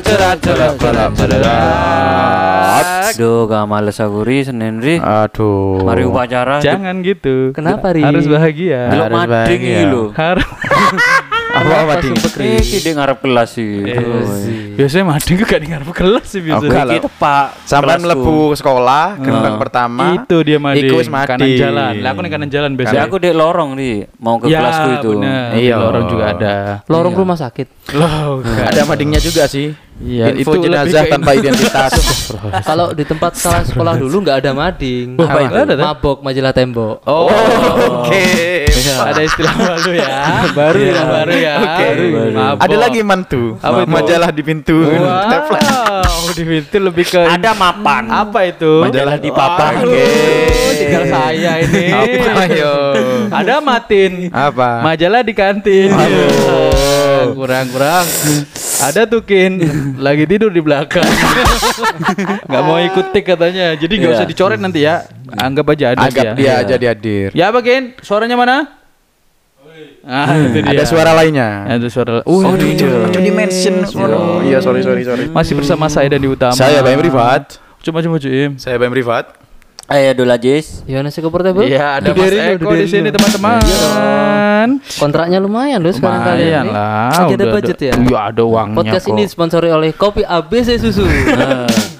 cerat cerat cerat cerat cerat. Duh, gak males aku ri Senin ri. Aduh. Mari upacara. Jangan gitu. Kenapa, Ri? Harus bahagia. Harus mading bahagia. Harus. Apa apa ding? Iki dia ngarep kelas sih. Biasanya mading gak dengar kelas sih biasanya. Enggak lah. Iki tepak. Sampai melebu sekolah gerbang pertama. Itu dia mading. Iku wis mading. Kanan jalan. Lah aku nih kanan jalan Ya biasanya. aku di lorong nih, mau ke ya, kelasku itu. bener. Iya. Di lorong juga ada. Lorong rumah sakit. Loh, Ada madingnya juga sih. Iya, Info itu jenazah tanpa identitas. Kalau di tempat salah sekolah dulu nggak ada mading. Apa itu? Ada, tuh? Mabok majalah tembok. Oh, Oke. Ada istilah baru ya. Baru ya, baru ya. Oke. Mabok. Ada lagi mantu. Apa itu? Majalah di pintu. Wow, di pintu lebih ke Ada mapan. apa itu? Majalah di papan. Oke. Tinggal saya ini. Apa yo? Ada Matin. Apa? Majalah di kantin. kurang kurang. Ada Tukin lagi tidur di belakang. nggak mau ikut tik katanya. Jadi nggak Iya. usah dicoret nanti ya. Anggap aja ada Anggap dia. dia aja dihadir. Ya apa Kin? Suaranya mana? Ah, itu dia. Ada suara lainnya. Ada suara. Uh, Oh, di di mention. Oh, iya, sorry, sorry, sorry. Masih bersama saya dan di utama. Saya Baim Rifat. Coba coba Im. Saya Baim Rifat. Ayo dulu Jis. Yohanes Eko Portable. Iya, ada Mas Eko di sini teman-teman. Kontraknya lumayan loh sekarang Lumayan kalian. lah. Ada budget ya. Iya, ada uangnya Podcast kok. ini disponsori oleh Kopi ABC Susu.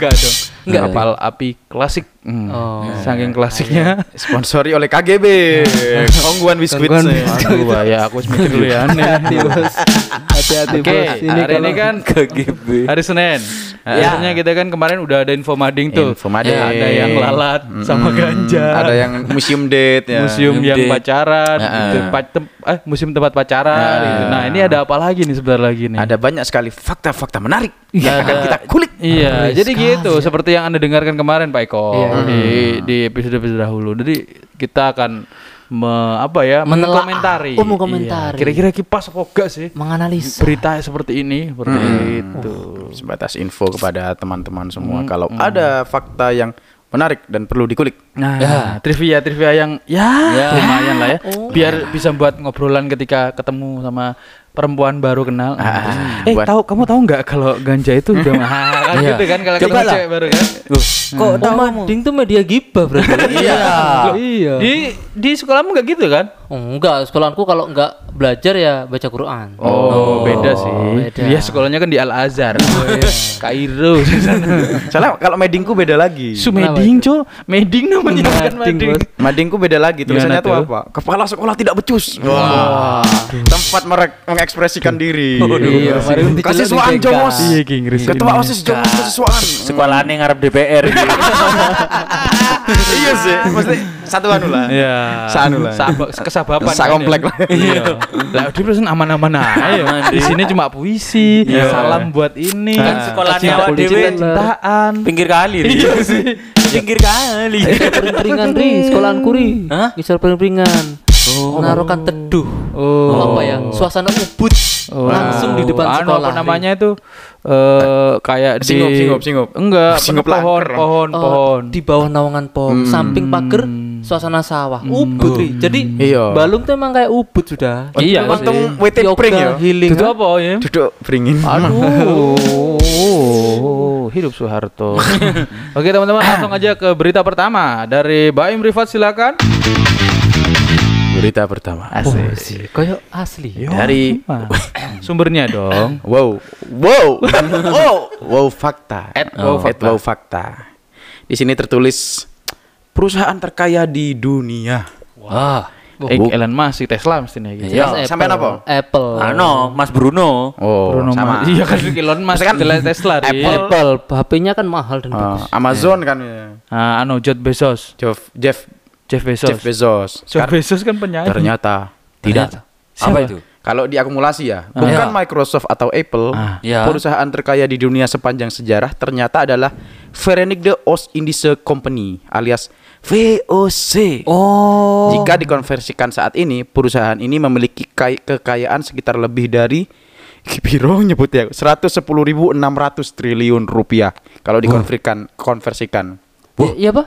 Nah, enggak dong. Enggak. Kapal api klasik. Hmm. Oh. Saking klasiknya. Sponsori oleh KGB. Kongguan biskuit. Kongguan ya aku mikir dulu ya. Hati-hati bos. Hati-hati Oke, bos. Ini hari ini kan KGB. hari Senin. Ya. Akhirnya kita kan kemarin udah ada info mading tuh. Info mading. Ada yang lalat sama ganja. Ada yang museum date ya. museum yang date. pacaran, tempat tem- eh museum tempat pacaran. Heeh. gitu. Nah ini ada apa lagi nih sebentar lagi nih? Ada banyak sekali fakta-fakta menarik yang akan kita kulik. Iya, jadi gitu seperti yang anda dengarkan kemarin Pak Eko Iya. di di episode episode dahulu. Jadi kita akan me- apa ya mengomentari. Oh, mengomentari. Iya. Kira-kira kipas apa enggak sih menganalisa. berita seperti ini seperti itu. Sebatas info kepada teman-teman semua kalau ada fakta yang menarik dan perlu dikulik. Nah, trivia trivia yang ya, lumayan lah ya. Biar bisa buat ngobrolan ketika ketemu sama perempuan baru kenal. Ah, eh, buat- tahu kamu tahu nggak kalau ganja itu udah mahal kan Iya. gitu kan kalau Coba lah. cewek baru kan? Kok Oh, mading tuh media gibah berarti. Iya. Loh, iya. Di di sekolahmu nggak gitu kan? Oh, enggak, sekolahku kalau enggak belajar ya baca Quran. Oh, beda sih. beda. Dia sekolahnya kan di Al Azhar. Kairo. Soalnya kalau medingku beda lagi. Su meding, Cok. Meding namanya bukan Mading, mading. Madingku beda lagi. Tulisannya Gimana tuh apa? Kepala sekolah tidak becus. Wah. Tempat merek mengekspresikan diri. Iya, Kasiswaan jomos. Iya, Inggris Ketua ini. OSIS jomos kasiswaan. Sekolahnya ngarep DPR. gitu. iya sih. Mesti satu anu lah. Iya. Sanu lah. Saba- kesabapan. Sa kan komplek ya. lah. Iya. Lah di perusahaan aman-aman aja. Di sini cuma puisi, Iya. salam buat ini. Kan sekolahnya awak dewe. cintaan. Pinggir kali. Iya sih. Pinggir kali. Pering-peringan ri, sekolahanku ri. Hah? Ngisor pering-peringan. Menaruhkan teduh. Oh. Apa ya? Suasana ubud. Oh. Langsung di depan Anu, sekolah. apa namanya itu eh kayak di Singup, singup. Enggak, Singup pohon, langker. pohon, Oh, pohon. di bawah naungan pohon, samping pagar, suasana sawah, ubud ri. Jadi Iya. Balung tuh emang kayak ubud sudah. Iya Untung. WT pring ya. healing. Itu apa ya? Duduk beringin. Aduh, hidup Soeharto. Oke teman-teman, langsung aja ke berita pertama dari Baim Rifat silakan. Berita pertama. Oh, sih, kayak asli. Dari Ah, Sumbernya dong. wow, wow, wow, wow fakta. At Oh, wow at fakta. wow fakta. Di sini tertulis perusahaan terkaya di dunia. Wah. Eh, Bu- Elon Musk, si Tesla mestinya gitu. Iya. Sampean apa? Apple. Ano, Mas Bruno. Oh, Bruno sama. Iya kan Elon Musk kan kan Tesla. Apple. Apple, HP-nya kan mahal dan Oh, bagus. Amazon kan ya. Ah, anu Jeff Bezos. Jeff Jeff Jeff Bezos. Jeff Bezos. Jeff Bezos kan penyanyi. ternyata tidak. Apa itu? Kalau diakumulasi ya, bukan Ya. Microsoft atau Apple, Ah. Ya. perusahaan terkaya di dunia sepanjang sejarah ternyata adalah Verenigde Oost-Indische Company alias VOC. Oh. Jika dikonversikan saat ini, perusahaan ini memiliki kay- kekayaan sekitar lebih dari Biro nyebut ya 110.600 triliun rupiah kalau dikonversikan konversikan. Iya iya, Pak?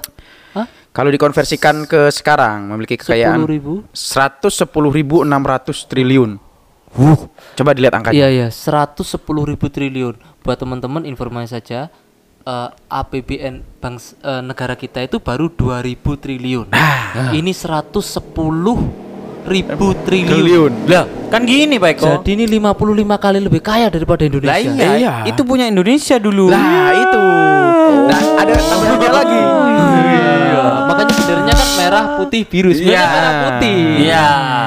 Kalau dikonversikan ke sekarang memiliki kekayaan 10.000? 110.600 triliun. Wuh. Coba dilihat angkanya. Iya iya, 110 ribu triliun. Buat teman-teman informasi saja, eh, APBN bank eh, negara kita itu baru 2000 triliun. Ini 110 ribu triliun. Triliun. Lah, kan gini Pak Eko. Jadi ini 55 kali lebih kaya daripada Indonesia. Lah iya, Iya. itu punya Indonesia dulu. Lah itu. Nah, ada tambahannya lagi. Merah putih biru. Sebenarnya Iya. merah putih. Iya.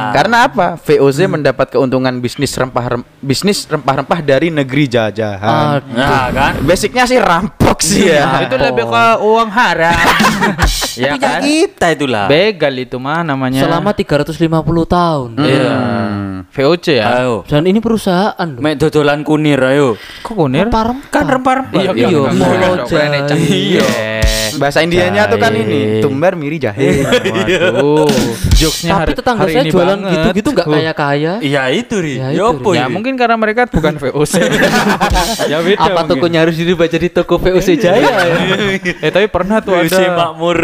Karena apa? VOC mendapat keuntungan bisnis rempah bisnis rempah-rempah dari negeri jajahan. Aduh. Nah, kan? Basicnya sih rampok sih ya. itu lebih ke uang haram. ya Punya kan? kita itulah. Begal itu mah namanya. Selama 350 tahun. Iya. Hmm. VOC ya. Ayo. Dan ini perusahaan. loh. Mek dodolan kunir ayo. Kok kunir? Rempah-rempah. Kan rempah-rempah. Iya, iya, iya. Bahasa Indianya tuh kan ini, tumbar miri jahe. Waduh. Jokesnya Tapi hari, tetangga hari saya ini jualan gitu-gitu nggak Uh. kaya-kaya. Iya itu ri. Ya, Ya, itu, Ya mungkin karena mereka bukan VOC. ya beda Apa mungkin. tokonya harus dirubah jadi toko VOC Jaya ya? Eh tapi pernah tuh WC ada makmur.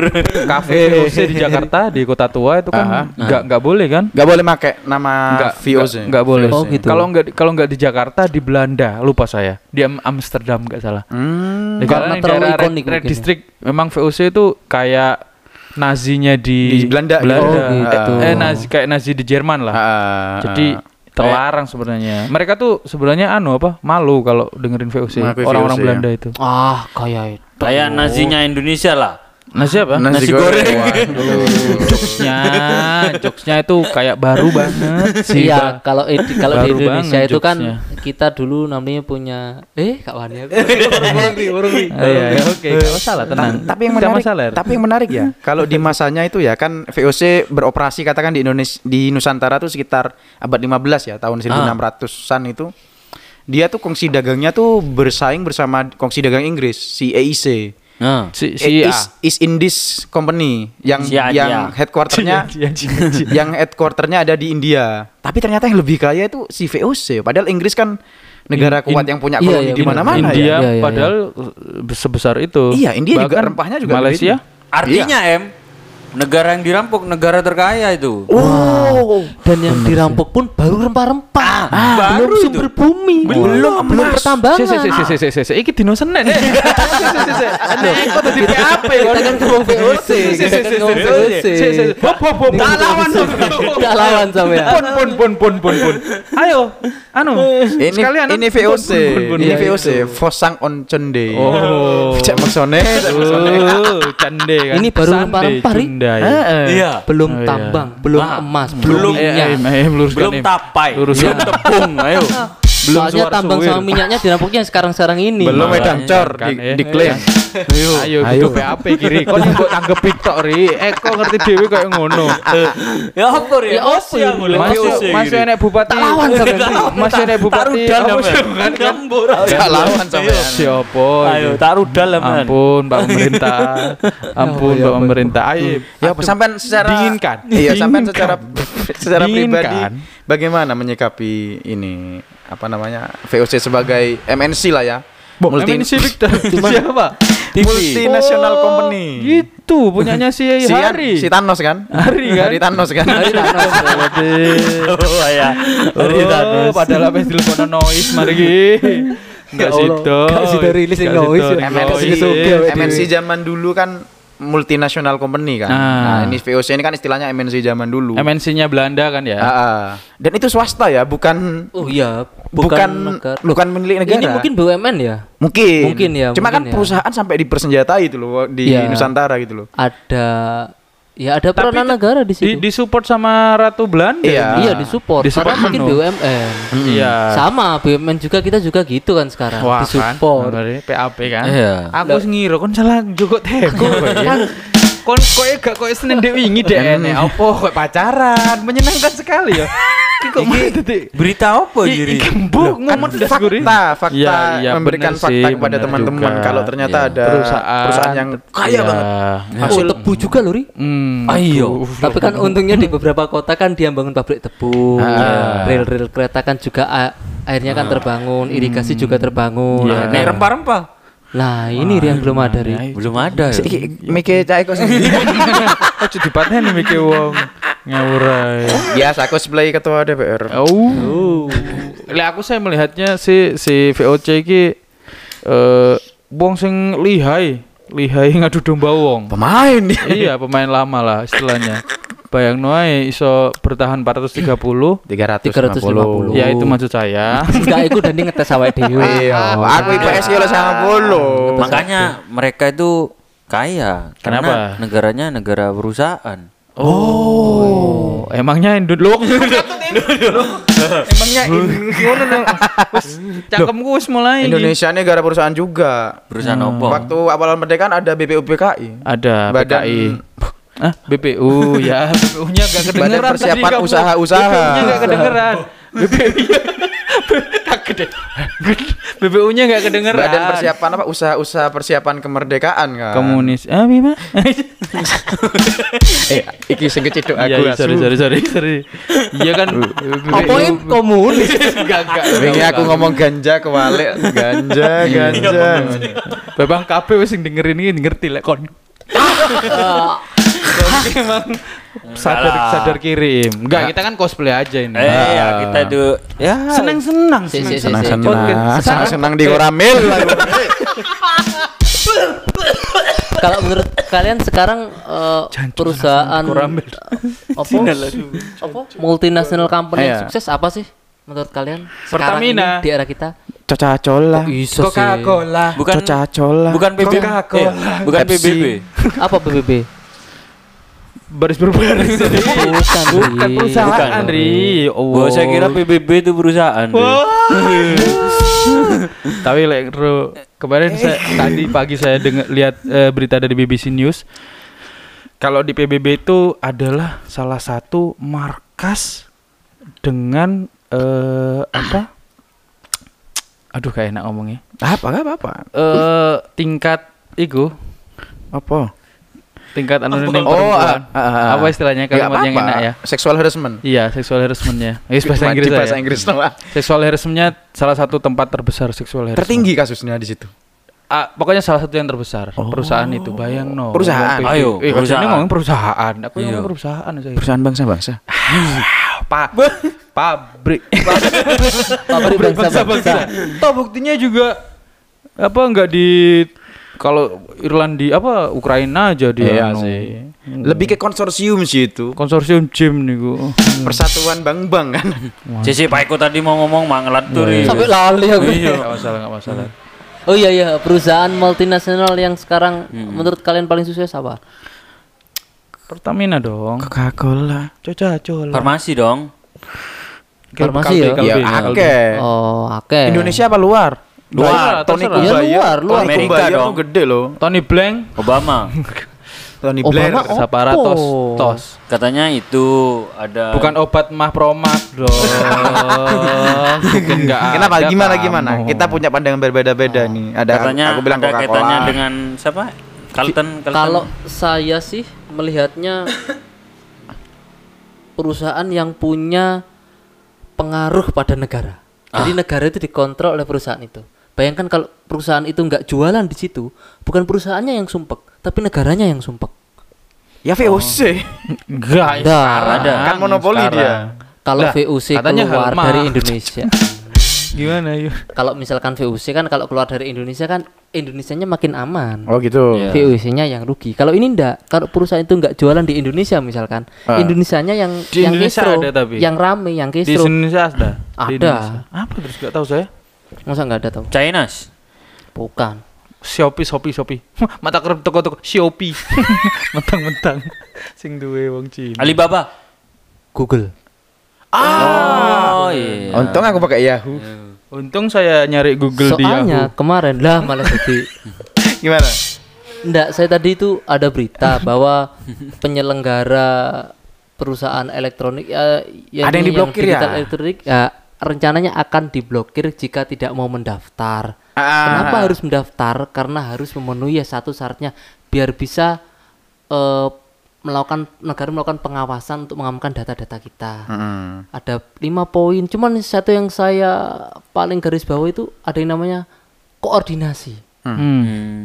kafe VOC di Jakarta di Kota Tua itu kan nggak nggak boleh kan? Gak boleh pakai nama Nggak VOC. nggak- nggak boleh. Oh, gitu. Kalau nggak di- kalau nggak di Jakarta di Belanda lupa saya di Am- Amsterdam nggak salah. Hmm. Di Karena terlalu daerah Red, ikonik Red ya. District memang VOC itu kayak nazinya di, Di Belanda. Belanda. Oh, gitu. Eh nazi kayak nazi di Jerman lah. Ah, Jadi ah. terlarang sebenarnya. Mereka tuh sebenarnya anu apa? Malu kalau dengerin VOC. Orang-orang ya. Belanda itu. Ah, kaya itu. Kayak nazinya Indonesia lah. Nasi apa? Nasi goreng. jokesnya, jokesnya itu kayak baru banget sih. Iya, kalau i- kalau di Indonesia itu kan jokesnya. kita dulu namanya punya eh Kak Wani aku. Ah, iya, iya, oke, masalah, tenang. Ta- tapi yang menarik, masalah. Tapi yang menarik ya, kalau di masanya itu ya kan VOC beroperasi katakan di Indonesia di Nusantara tuh sekitar abad 15 ya, tahun 1600-an itu. Dia tuh kongsi dagangnya tuh bersaing bersama kongsi dagang Inggris, si EIC. Nah. si si A. East, East Indies Company yang Si yang headquarternya Iya, iya, iya, iya. yang headquarternya ada di India. Tapi ternyata yang lebih kaya itu si VOC. Padahal Inggris kan negara In- kuat in- yang punya iya, koloni iya, di benar. mana-mana India ya. Iya, iya, padahal uh, sebesar itu. Iya, India juga Bahkan rempahnya juga Malaysia. Artinya em negara yang dirampok negara terkaya itu. Oh, Dan yang dirampok pun baru rempah-rempah. Ah, baru belum itu. sumber bumi. Belum, belum Mas. pertambangan. Si si si si si si si iki dino Senin. Si si si. Aneh kok tadi PAP Kita kan kita kan ngomong VOC. Si si. Hop hop hop. Tak lawan Tak lawan sama ya. Pun pun pun pun pun pun. Ayo, anu. ini sekalian ini pun, VOC. Ini VOC, Fosang on Cende. Oh. Cek maksone, cek maksone. Oh, cande kan. Ini baru rempah-rempah, Cunda, ya. Heeh. Iya. Belum Oh, iya. tambang, belum Ah, emas, belum, belum Eh, minyak. eh, eh, meluruskan, Belum tapai. Lurus. Belum tepung. Ayo. Belum Soalnya tambang suwir. sama minyaknya dirampoknya sekarang-sekarang ini. Belum Medan Cor kan, di, eh. diklaim. Ayo, ayo, Ayo. PAP kiri. Kok yang mbok tanggepi tok ri. Eh kok ngerti dhewe kayak ngono. Ya apa ya? Ya apa ya, Masih masih enek bupati. lawan Ri. Masih enek bupati. sih, kan? Gambur. Tak lawan sampean. Siapa? Ayo tak rudal lah man. Ampun, Pak pemerintah. Ampun, Pak pemerintah. Ayo. Ya, sampean secara Dinginkan. Iya, sampean Dinginkan. secara secara pribadi bagaimana menyikapi ini apa namanya VOC sebagai MNC lah ya. Multi MNC Victor. Siapa? multinational company. Gitu, punyanya si Si, Hari. si Thanos kan? Hari kan? Hari Thanos kan? Hari Thanos. Oh ya. Oh, padahal apa telepon noise mari ki. Enggak sido. gak sido rilis noise. MNC zaman dulu kan multinational company kan. Ah. Nah, ini VOC ini kan istilahnya MNC zaman dulu. MNC-nya Belanda kan ya. Ah, ah. Dan itu swasta ya, bukan Oh iya, bukan bukan bukan, milik negara. Ini mungkin BUMN ya? mungkin. mungkin ya, Cuma mungkin kan ya. perusahaan sampai dipersenjatai itu loh di Iya. Nusantara gitu loh. Ada ya ada Tapi peranan negara di Di, situ. disupport sama Ratu Belanda. Iya. Iya disupport Disupport karena mungkin. BUMN. Iya. Sama BUMN juga kita juga gitu kan sekarang Wah disupport. kan, PAP kan. Iya. Aku ngira kon salah juga teko kan. Kon koe gak koe Senin dek wingi dek ene. Apa koe pacaran? Menyenangkan sekali ya. Kok dadi Berita apa I- jadi? Gembuk Kan fakta, fakta Iya, iya, memberikan fakta sih, kepada teman-teman kalau ternyata Iya. ada perusahaan, yang kaya iya. banget. Oh, tebu juga loh, Ri. Hmm, Ayo. Tapi kan untungnya di beberapa kota kan dia bangun pabrik tebu, Ah. rel-rel kereta kan juga airnya kan terbangun, irigasi juga terbangun. Iya. Nek rempah-rempah. Nah, ini Ri yang belum ada Ri. Belum ada ya. Iki mikir cah kok sendiri. Ojo dipateni mikir wong. Ngawurai. Biasa cosplay ketua DPR. Oh. Lah aku saya melihatnya si si VOC iki eh wong sing lihai, lihai ngadu domba wong. Pemain iya, pemain lama lah istilahnya. Bayang noe iso bertahan 430 350. ya itu maksud saya. Enggak iku dan ngetes awake dhewe. Iya, aku IPS sama bolo. Makanya mereka itu kaya. Kenapa? Karena negaranya negara perusahaan. Oh, emangnya Indo lo Emangnya ngono. Wes cangkemku wis mulai. Indonesia ini negara perusahaan juga. Perusahaan Hmm. apa? Waktu awal merdeka ada BPUPKI. ada Badan- BKI. Ah, BPU ya, BPU-nya enggak kedengeran. Badan Persiapan. Usaha-Usaha. BPU-nya enggak kedengeran. BPU-nya gede. BPU-nya enggak kedengeran. Badan persiapan apa? Usaha-usaha persiapan kemerdekaan kan. komunis. Ah, Bima. Eh, iki sing keciduk Iya, aku iya, sorry, sorry, sorry, sorry. Iya kan. Apa komunis? Enggak, enggak. Wingi aku ngomong ganja kewalik, ganja, ganja. Bebang kabeh wis sing dengerin iki ngerti lek kon. Emang sadar sadar kirim. Enggak, kita kan cosplay aja ini. Eh, ya kita itu ya senang-senang. Senang-senang, senang-senang di koramil. Kalau menurut kalian sekarang eh, perusahaan Koramil. apa? apa? Multinational company yang Iya. sukses apa sih menurut kalian? Sekarang Pertamina. ini di era kita. Coca-Cola. Bisa Coca-Cola. bukan Coca-Cola. bukan PBB. Coca-Cola. Eh, bukan. PBB. Apa PBB? Baris berbaris. Bukan, Bukan perusahaan, Ri. Oh. Gua saya kira PBB itu perusahaan. Ri. Tapi lek Ro, kemarin saya tadi pagi saya dengar lihat eh, berita dari BBC News. Kalau di PBB itu adalah salah satu markas dengan eh apa? Aduh kayak enak ngomongnya. Apa apa apa? Eh tingkat iku Apa? Tingkat anu Oh, perempuan. ah, ah, ah. apa istilahnya Nggak kalimat yang apa-apa. enak ya? Seksual harassment. Iya, seksual harassmentnya. Yes, bahasa Inggris Di bahasa ya. Inggris ah. Seksual harassmentnya salah satu tempat terbesar seksual harassment. Tertinggi kasusnya di situ. Ah, pokoknya salah satu yang terbesar perusahaan itu bayang no Perusahaan. Ayo, eh, perusahaan. perusahaan ngomong perusahaan aku Iya. ngomong perusahaan aja Perusahaan bangsa-bangsa. pak pabrik Pabrik bangsa-bangsa. toh buktinya juga apa enggak di kalau Irlandia apa Ukraina aja dia Iya anu. sih. Lebih ke konsorsium sih itu. konsorsium gym niku Persatuan bank-bank kan. Cici Pak Eko tadi mau ngomong mangelat tuh. Ri. Sampai lali aku. enggak masalah enggak masalah Oh iya iya, perusahaan multinasional yang sekarang menurut kalian paling sukses apa? Pertamina dong Coca-Cola. Coca-Cola Farmasi dong. Farmasi ya? Ya, oke. Oh, oke. Indonesia apa luar? Luar, Tony terserah. Ya, Kubayer. luar, luar. Tony Amerika Kubayer dong. gede loh. Tony Blank Obama. Tony Obama Blair. oh. Sapara Oppo. tos tos Katanya itu ada Bukan obat mah promak dong. Kenapa? ada Gimana kamu. gimana? Kita punya pandangan berbeda-beda nih. Ada katanya aku bilang ada kaitannya dengan siapa? Carlton, Carlton. Kalau saya sih melihatnya perusahaan yang punya pengaruh pada negara. Jadi negara itu dikontrol oleh perusahaan itu. Bayangkan kalau perusahaan itu nggak jualan di situ, bukan perusahaannya yang sumpek, tapi negaranya yang sumpek. Ya VOC. Enggak, ya Ada. Kan monopoli Sekarang. Kalau VOC katanya keluar dari Indonesia, Gimana yuk? kalau misalkan VOC kan kalau keluar dari Indonesia kan Indonesianya makin aman. Oh gitu. Iya. VOC-nya yang rugi. Kalau ini enggak, kalau perusahaan itu enggak jualan di Indonesia misalkan, Ah. Indonesianya yang Di yang Indonesia kistro, ada tapi. yang rame, yang Di kistro. Indonesia ada. Di Ada. Indonesia. Apa terus gak tahu saya? Masa enggak ada tahu? China's. Bukan. Shopee, Shopee, Shopee. Mata kerep toko-toko Shopee. Mentang-mentang sing duwe wong Cina. Alibaba. Google. Oh iya. Untung aku pakai Yahoo. Untung saya nyari Google di Soalnya Yahoo. kemarin lah malah jadi Gimana? Enggak, saya tadi itu ada berita bahwa penyelenggara perusahaan elektronik ya, ya Ada yang diblokir digital ya? elektronik ya rencananya akan diblokir jika tidak mau mendaftar. Ah. Kenapa harus mendaftar? Karena harus memenuhi ya satu syaratnya biar bisa eh, melakukan negara melakukan pengawasan untuk mengamankan data-data kita. Ada lima poin. Cuman satu yang saya paling garis bawah itu ada yang namanya koordinasi. Hmm. Hmm.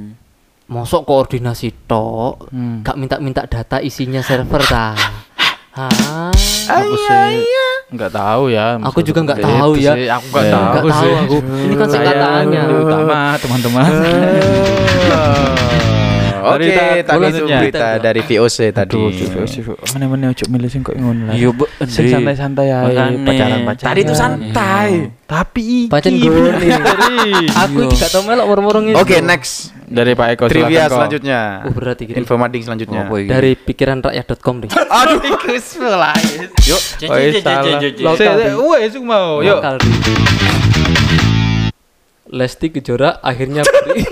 Mosok koordinasi tok, Hmm. gak minta-minta data isinya server ta. Hah? Aku sih nggak tahu ya. Aku juga nggak maksudnya tahu ya. sih, Aku nggak Eh, tahu tahu sih. aku. Ini kan singkatannya. utama teman-teman. Oke, Berita tadi itu berita dari VOC tadi. Aduh, mana mana ojo milih sing kok ngono lah. Iya. Sing Di- santai-santai aja pacaran-pacaran. Tadi itu santai. Tapi iki Pancen gone. dari Aku gak tau melok murmur ini. Oke, next. dari Pak Eko Trivia selanjutnya. Oh, berarti gini. Info mading selanjutnya. Dari pikiran rakyat.com nih. Aduh, Yuk, Oh, iya, salah. Lokal, Saya- Di. saya- Wes mau, yuk. Lesti Kejora akhirnya beri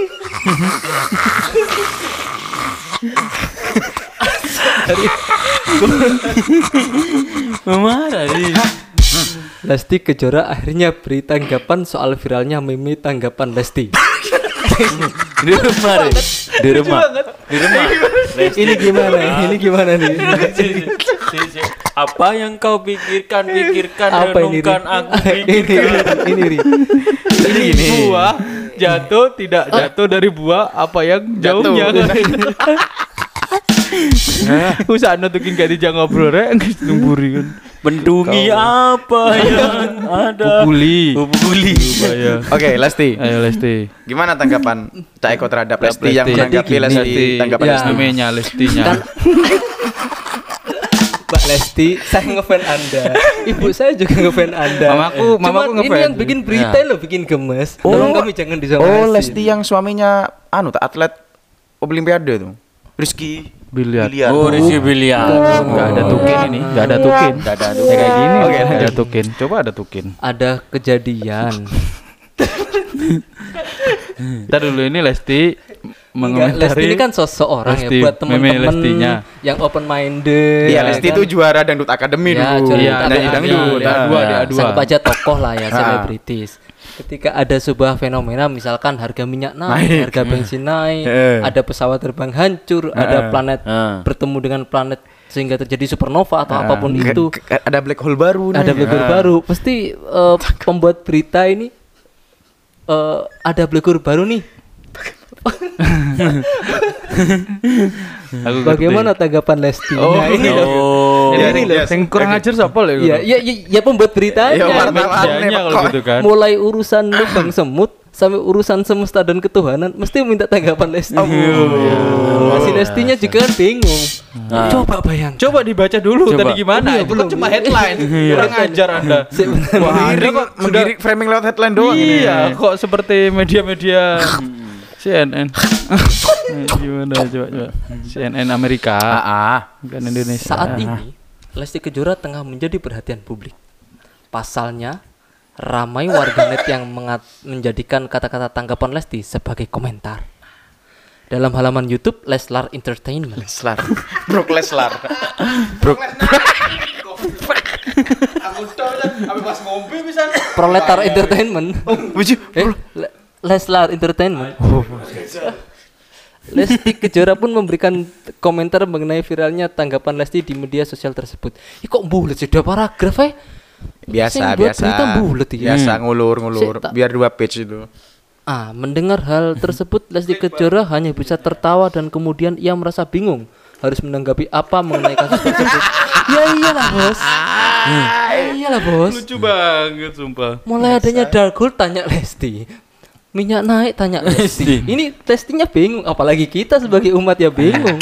Marah nih. Lesti Kejora akhirnya beri tanggapan soal viralnya meme tanggapan Lesti. Di rumah deh. Di rumah. Di rumah. ini gimana? Ini gimana nih? Apa yang kau pikirkan, pikirkan, Apa ini? Renungkan, aku ini pikirkan. ini Ri. Ini buah jatuh tidak jatuh dari buah apa yang jauhnya Usah nutukin gak dijak ngobrol rek geus numburi kan. Mendungi apa yang ada. Pukuli. Pukuli. Bahaya. Oke, Lesti. Ayo Lesti. Gimana tanggapan Cak Eko terhadap Lesti Lesti. yang menanggapi. Lesti tanggapan Ya. Lesti? Namanya Lestinya. Mbak Lesti, saya ngefan Anda. Ibu saya juga ngefan Anda. Mamaku- mamaku Ini ngefan. yang bikin berita loh, bikin gemes. Tolong kami jangan disamain. Oh, Lesti yang suaminya anu tak atlet Olimpiade tuh. Rizky Biliar. Oh, Rizky Biliar. Enggak ada tukin ini, enggak ada tukin. Enggak ada Ya, kayak gini. Oke, Oke, ada lanjut. tukin. Coba ada tukin. Ada kejadian. Kita dulu ini Lesti Enggak, Lesti mengomentari ini kan sosok orang Lesti, ya buat temen-temen yang open minded. Iya, Lesti itu juara dangdut akademi Ya, dulu. Iya, dangdut Nyanyi akademi. dangdut. Iya, Ah. dua, dia dua. Sanggap aja tokoh lah ya, selebritis. Ketika ada sebuah fenomena misalkan harga minyak naik, Naik. harga bensin naik, Eh. ada pesawat terbang hancur, ada planet Ah. bertemu dengan planet sehingga terjadi supernova atau apa pun Ke- itu. ada black hole baru nih. Ada black hole baru. Pasti eh, pembuat berita ini eh, ada black hole baru nih. Aku Bagaimana tanggapan Lesti? Oh, Nah, ini loh. Oh. Ini Iya, ini iya. yang kurang ajar siapa lho? Iya, iya, iya, ya pembuat beritanya. Ya, wartawan. Medianya kalau gitu kan. mulai urusan lubang semut sampai urusan semesta dan ketuhanan mesti minta tanggapan Lesti. Oh, iya. Masih Lestinya juga kan bingung. Nah. Coba bayang. Coba dibaca dulu Coba. tadi gimana? Oh, iya, Itu kan belum. cuma headline. Kurang ajar Anda. Wah, Anda kok sudah menggiring framing lewat headline doang ini. Iya, kok seperti media-media CNN. Gimana coba coba. CNN Amerika, Ah, ah. bukan Indonesia. Saat ini Lesti Kejora tengah menjadi perhatian publik. Pasalnya ramai warganet yang mengat- menjadikan kata-kata tanggapan Lesti sebagai komentar. Dalam halaman YouTube Leslar Entertainment Leslar. Brock Leslar. Proletar Entertainment Buju. eh, Le- Leslar Entertainment Lesti Kejora pun memberikan komentar mengenai viralnya tanggapan Lesti di media sosial tersebut. Ih, kok sih dua paragraf eh? Biasa, Sing buat biasa. berita bulet ya. Biasa ngulur-ngulur. Sik, tak- Biar dua page itu. Ah, mendengar hal tersebut Lesti Kejora hanya bisa tertawa dan kemudian ia merasa bingung harus menanggapi apa mengenai kasus tersebut. ya iyalah, Bos. Ya iyalah, Bos. Lucu banget sumpah. Mulai adanya dark hole tanya Lesti. Minyak naik tanya Lesti. Ini Lestinya bingung apalagi kita sebagai umat ya bingung.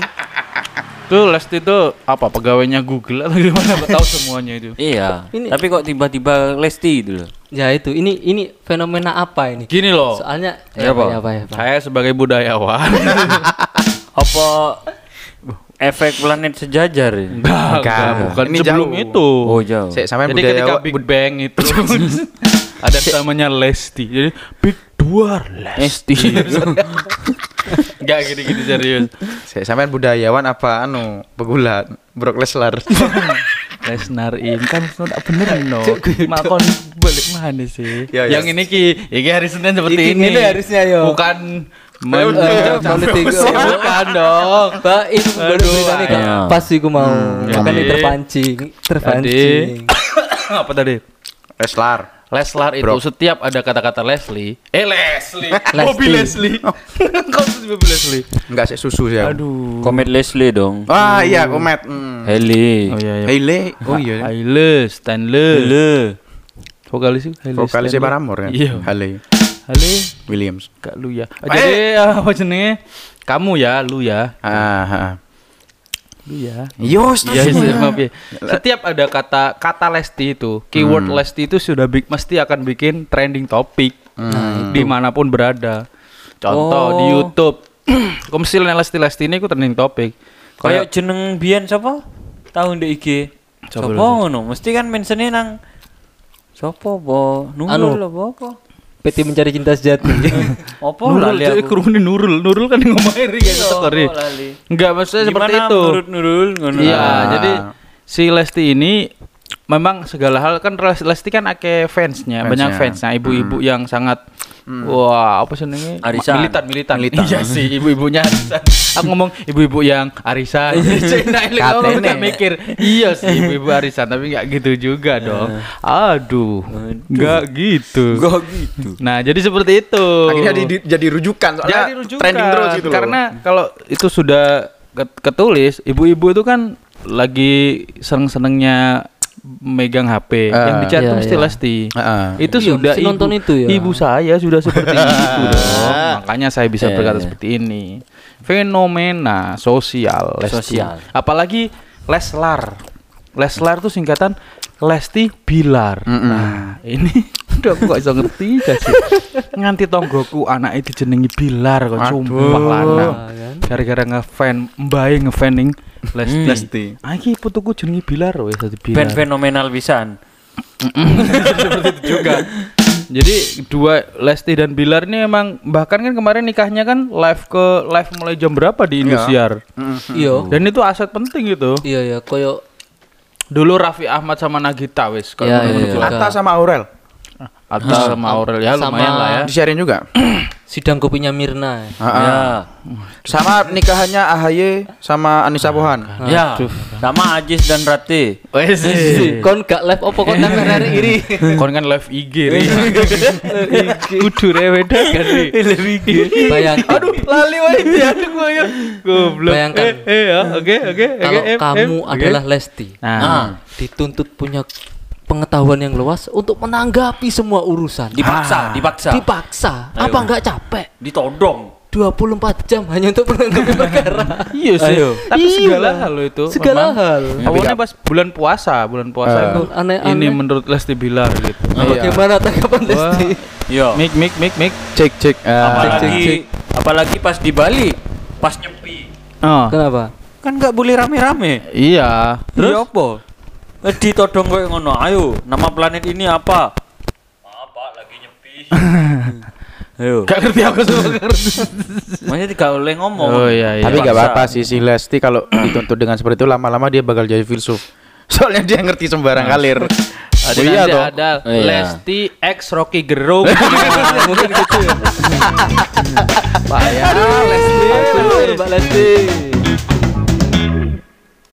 Tuh Lesti itu apa pegawainya Google atau gimana? Tahu semuanya itu. Iya. Ini- Tapi kok tiba-tiba Lesti itu loh. ya itu ini ini fenomena apa ini? Gini loh. Soalnya Ya, apa, ya, apa, ya, Pak? Saya sebagai budayawan Apa efek planet sejajar ya? enggak, enggak, bukan Ini sebelum jauh. itu. Oh, jauh. Saya sampai Jadi ketika Big Bang itu ada namanya Lesti. Jadi Big Dua Lesti. Enggak gini-gini serius. Saya sampai budayawan apa anu pegulat Brock Leslar. Lesnar ini kan tak bener no. Makon balik mana sih? Ya, ya. Yang ini ki, iki hari Senin seperti ini. ini harusnya, yo. Bukan Eh, politik bukan dong. Ini baru Aduh, berita nih. Pas iku mau Hmm, makanya terpancing, terpancing. Apa tadi? Leslar. Leslar itu Bro. setiap ada kata-kata Leslie, eh Leslie, Leslie. Bobby Leslie, kau tuh Bobby Leslie. Enggak sih susu sih. Aduh. Komet Leslie dong. Ah iya, komet. Hmm. Heli. Oh iya iya. Haile. Oh iya. Haile, Stanley. Heli. Vokalis itu Vokalisnya Stanley. Paramore kan? Iya. Haile Haile, Williams. Kak lu ya. Jadi apa jenenge? Kamu ya, lu ya. Ah, ah. Lu ya. Yos, Iya, iya, maaf ya. Setiap ada kata kata Lesti itu, keyword Lesti itu sudah big, mesti akan bikin trending topik di mana pun berada. Contoh di Oh. YouTube, komsil Lesti Lesti ini aku trending topik. Kayak jeneng Bian siapa? Tahu ndek IG. Coba Sopo ngono? Mesti kan mentionnya nang Sopo po? Anu. Nurul apa apa? PT mencari cinta sejati. Apa Nurul, lali dia aku. kerumunin Nurul, Nurul kan ngomongin kayak Iya, story. apa lali. Enggak, maksudnya seperti Gimana itu. menurut Nurul ngono? Iya, Ah. jadi si Lesti ini memang segala hal kan Les- Lesti kan ake fansnya, Fansnya. banyak fansnya, ibu-ibu yang sangat wah apa sih namanya Arisan. militan militan. Militan. Iya sih, ibu-ibunya arisan. Aku ngomong ibu-ibu yang arisan. Nah, ini aku Katene. nggak mikir, iya sih ibu-ibu arisan, tapi nggak gitu juga dong. Aduh, nggak gitu. Gak gitu. Nah, jadi seperti itu. Akhirnya di- di- jadi rujukan soalnya Jadi rujukan. trending terus gitu loh. Karena kalau itu sudah ket- ketulis, ibu-ibu itu kan lagi seneng-senengnya megang HP. Ah. yang Iya, tuh mesti iya. Lesti. Heeh. Itu Iya, sudah ibu, nonton itu ya. ibu saya sudah seperti itu dong. Makanya saya bisa Iya, berkata iya. seperti ini. Fenomena sosial Lesti. Sosial. Apalagi Leslar. Leslar tuh singkatan Lesti Bilar. Nah, ini udah aku gak bisa ngerti gak sih. Nganti tonggoku anak itu jenengi Bilar kok sumpah lanang. kan? Gara-gara ngefan, mbae ngefaning Lesti. Hmm. Lesti. Ah, iki putuku jenengi Bilar wis dadi Bilar. Band fenomenal pisan. seperti itu juga. Jadi dua Lesti dan Bilar ini emang bahkan kan kemarin nikahnya kan live ke live mulai jam berapa di Indosiar. Iya. Dan itu aset penting gitu. Iya ya, koyo Dulu Raffi Ahmad sama Nagita wis kalau menurut iya, iya. Atta sama Aurel Atta sama Aurel ya Sama- lumayan lah ya. disiarin juga. sidang kopinya Mirna. Ah, ah. Ya. Sama nikahannya AHY sama Anissa Pohan. Ya. Sama Ajis dan Rati. Wes. Kon gak live opo kon nang hari iri. Kon kan live IG ri. Kudu reweda kan ri. Live IG. Bayangkan. Aduh, lali wae aduh gua ya. Goblok. Bayangkan. Eh, eh ya, oke oke oke. Kalau kamu adalah Lesti, Nah, dituntut punya pengetahuan yang luas untuk menanggapi semua urusan. dipaksa, dipaksa. Dipaksa. Ayo. Apa enggak capek? Ditodong. 24 jam hanya untuk menanggapi perkara. iya sih. Ayo. Tapi Iya. segala hal loh itu. Segala memang. hal. Awalnya pas bulan puasa, bulan puasa Eh. itu Aneh-aneh. ini menurut Lesti Bilar gitu. Nah, Bagaimana tanggapan Lesti? Yo. Mik mik mik mik. Cek cek. Ah. Apalagi cek, cek. apalagi pas di Bali, pas nyepi. Oh. Kenapa? Kan nggak boleh rame-rame. Iya. Terus apa? Eh, ditodong kayak ngono. Ayo, nama planet ini apa? Maaf, Pak, lagi nyepi. Ayo. Gak ngerti aku gak ngerti. Makanya tidak boleh ngomong. Oh iya iya. Tapi nggak Dipaksa. apa-apa sih si Lesti kalau dituntut dengan seperti itu lama-lama dia bakal jadi filsuf. Soalnya dia ngerti sembarang kalir. Ada Oh iya toh. ada Oh iya. Lesti X Rocky Gerung. Mungkin gitu ya. Pak ya, Lesti. Mbak Lesti.